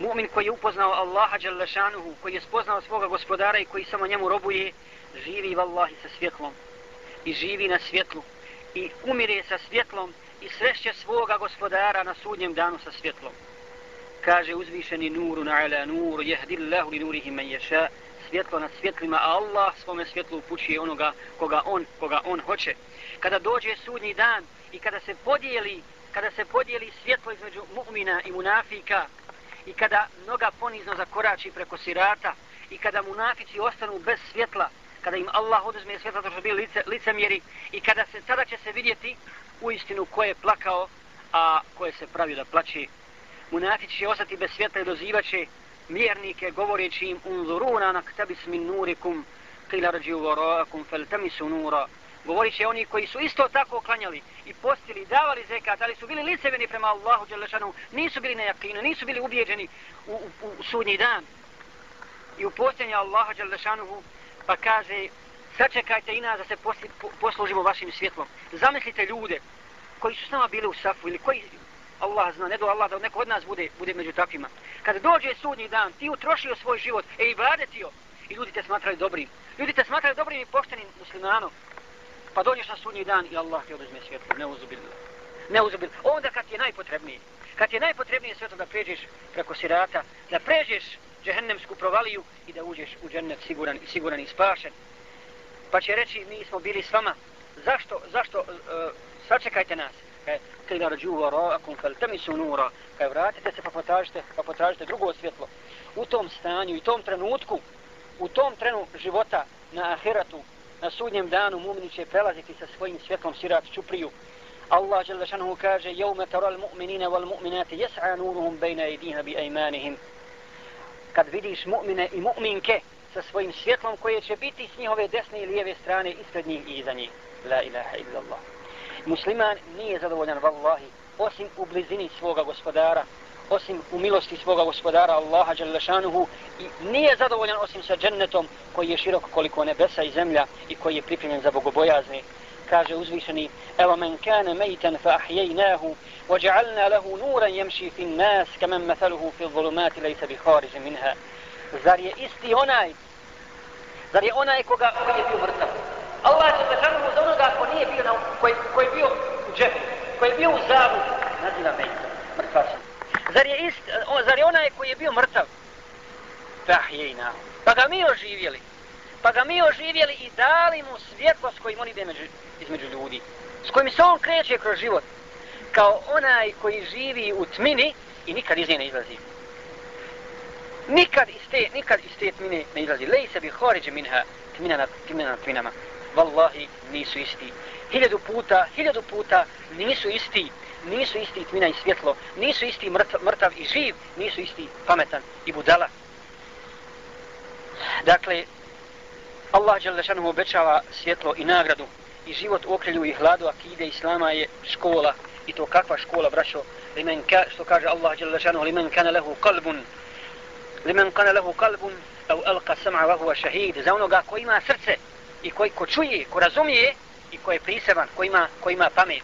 Mu'min koji je upoznao Allaha Đalešanuhu, koji je spoznao svoga gospodara i koji samo njemu robuje, živi vallahi sa svjetlom. I živi na svjetlu. I umire sa svjetlom i srešće svoga gospodara na sudnjem danu sa svjetlom. Kaže uzvišeni nuru na ala nuru, jehdillahu li nurihi men ješa, svjetlo na svjetlima, a Allah svome svjetlu upućuje onoga koga on, koga on hoće. Kada dođe sudnji dan i kada se podijeli, kada se podijeli svjetlo između mu'mina i munafika, i kada noga ponizno zakorači preko sirata, i kada munafici ostanu bez svjetla, kada im Allah oduzme svjetlo, to što bili lice, licemjeri, i kada se, tada će se vidjeti u istinu ko je plakao, a ko je se pravio da plaće. Munafici će ostati bez svjetla i dozivaće mjernike govoreći im unzuruna naktabis min nurikum qila rđu varakum faltamisu nura govorit će oni koji su isto tako klanjali i postili, davali zekat, ali su bili liceveni prema Allahu Đelešanu, nisu bili nejakinu, nisu bili ubijeđeni u, u, u sudnji dan i u posljednje Allaha Đelešanu pa kaže sačekajte i nas da se posli, po, poslužimo vašim svjetlom zamislite ljude koji su s nama bili u safu ili koji Allah zna, ne do Allah da neko od nas bude, bude među takvima. Kada dođe sudnji dan, ti utrošio svoj život, e i vladetio, i ljudi te smatrali dobrim. Ljudi te smatrali dobrim i poštenim muslimanom. Pa dođeš na sudnji dan i Allah ti oduzme svjetlo, ne uzubilno. Ne uzubilno. Onda kad ti je najpotrebniji, kad ti je najpotrebnije svjetlo da pređeš preko sirata, da pređeš džehennemsku provaliju i da uđeš u džennet siguran, siguran i spašen. Pa će reći, mi smo bili s vama. Zašto, zašto, uh, sačekajte nas qila rđu varaakum fel temisu nura kaj vratite se pa potražite, pa potražite drugo svjetlo u tom stanju i tom trenutku u tom trenu života na ahiratu na sudnjem danu mumini će prelaziti sa svojim svjetlom sirat čupriju. Allah dželle šanuhu kaže jevme taral mu'minine wal mu'minati jes'a nuruhum bejna idina bi ejmanihim kad vidiš mu'mine i mu'minke sa svojim svjetlom koje će biti s njihove desne i lijeve strane ispred njih i iza njih. La ilaha illallah. Musliman nije zadovoljan vallahi osim u blizini svoga gospodara osim u milosti svoga gospodara Allaha Đalešanuhu i nije zadovoljan osim sa džennetom koji je širok koliko nebesa i zemlja i koji je pripremljen za bogobojazne kaže uzvišeni evo men kane mejten fa ahjejnahu وجعلنا له نورا يمشي في الناس كمن مثله في الظلمات ليس بخارج منها zar je isti onaj zar je onaj koga koji je bio mrtav Allah će zašanuhu za onoga ko nije bio na, koji, koji je bio u džepu, koji je bio u zavu, naziva mejta, mrtvač. Zar je, ist, o, zar je onaj koji je bio mrtav? Fahjejna. Pa ga mi oživjeli. Pa ga mi oživjeli i dali mu svjetlo s kojim on ide među, između ljudi. S kojim se on kreće kroz život. Kao onaj koji živi u tmini i nikad iz nje ne izlazi. Nikad iz te, nikad iz te tmine ne izlazi. Lej se bi horiđe minha tmina na, tmina na tminama vallahi nisu isti. Hiljadu puta, hiljadu puta nisu isti, nisu isti tmina i svjetlo, nisu isti mrtav, mrtav i živ, nisu isti pametan i budala. Dakle, Allah Đalešanu obećava svjetlo i nagradu i život u okrilju i hladu akide Islama je škola i to kakva škola, braćo, limen ka, što kaže Allah Đalešanu, limen kana lehu kalbun, limen kana lehu kalbun, au alqa sam'a wa huwa shahid, za onoga ko ima srce, i koji ko čuje, ko razumije i ko je priseban, ko ima, ko ima pamet.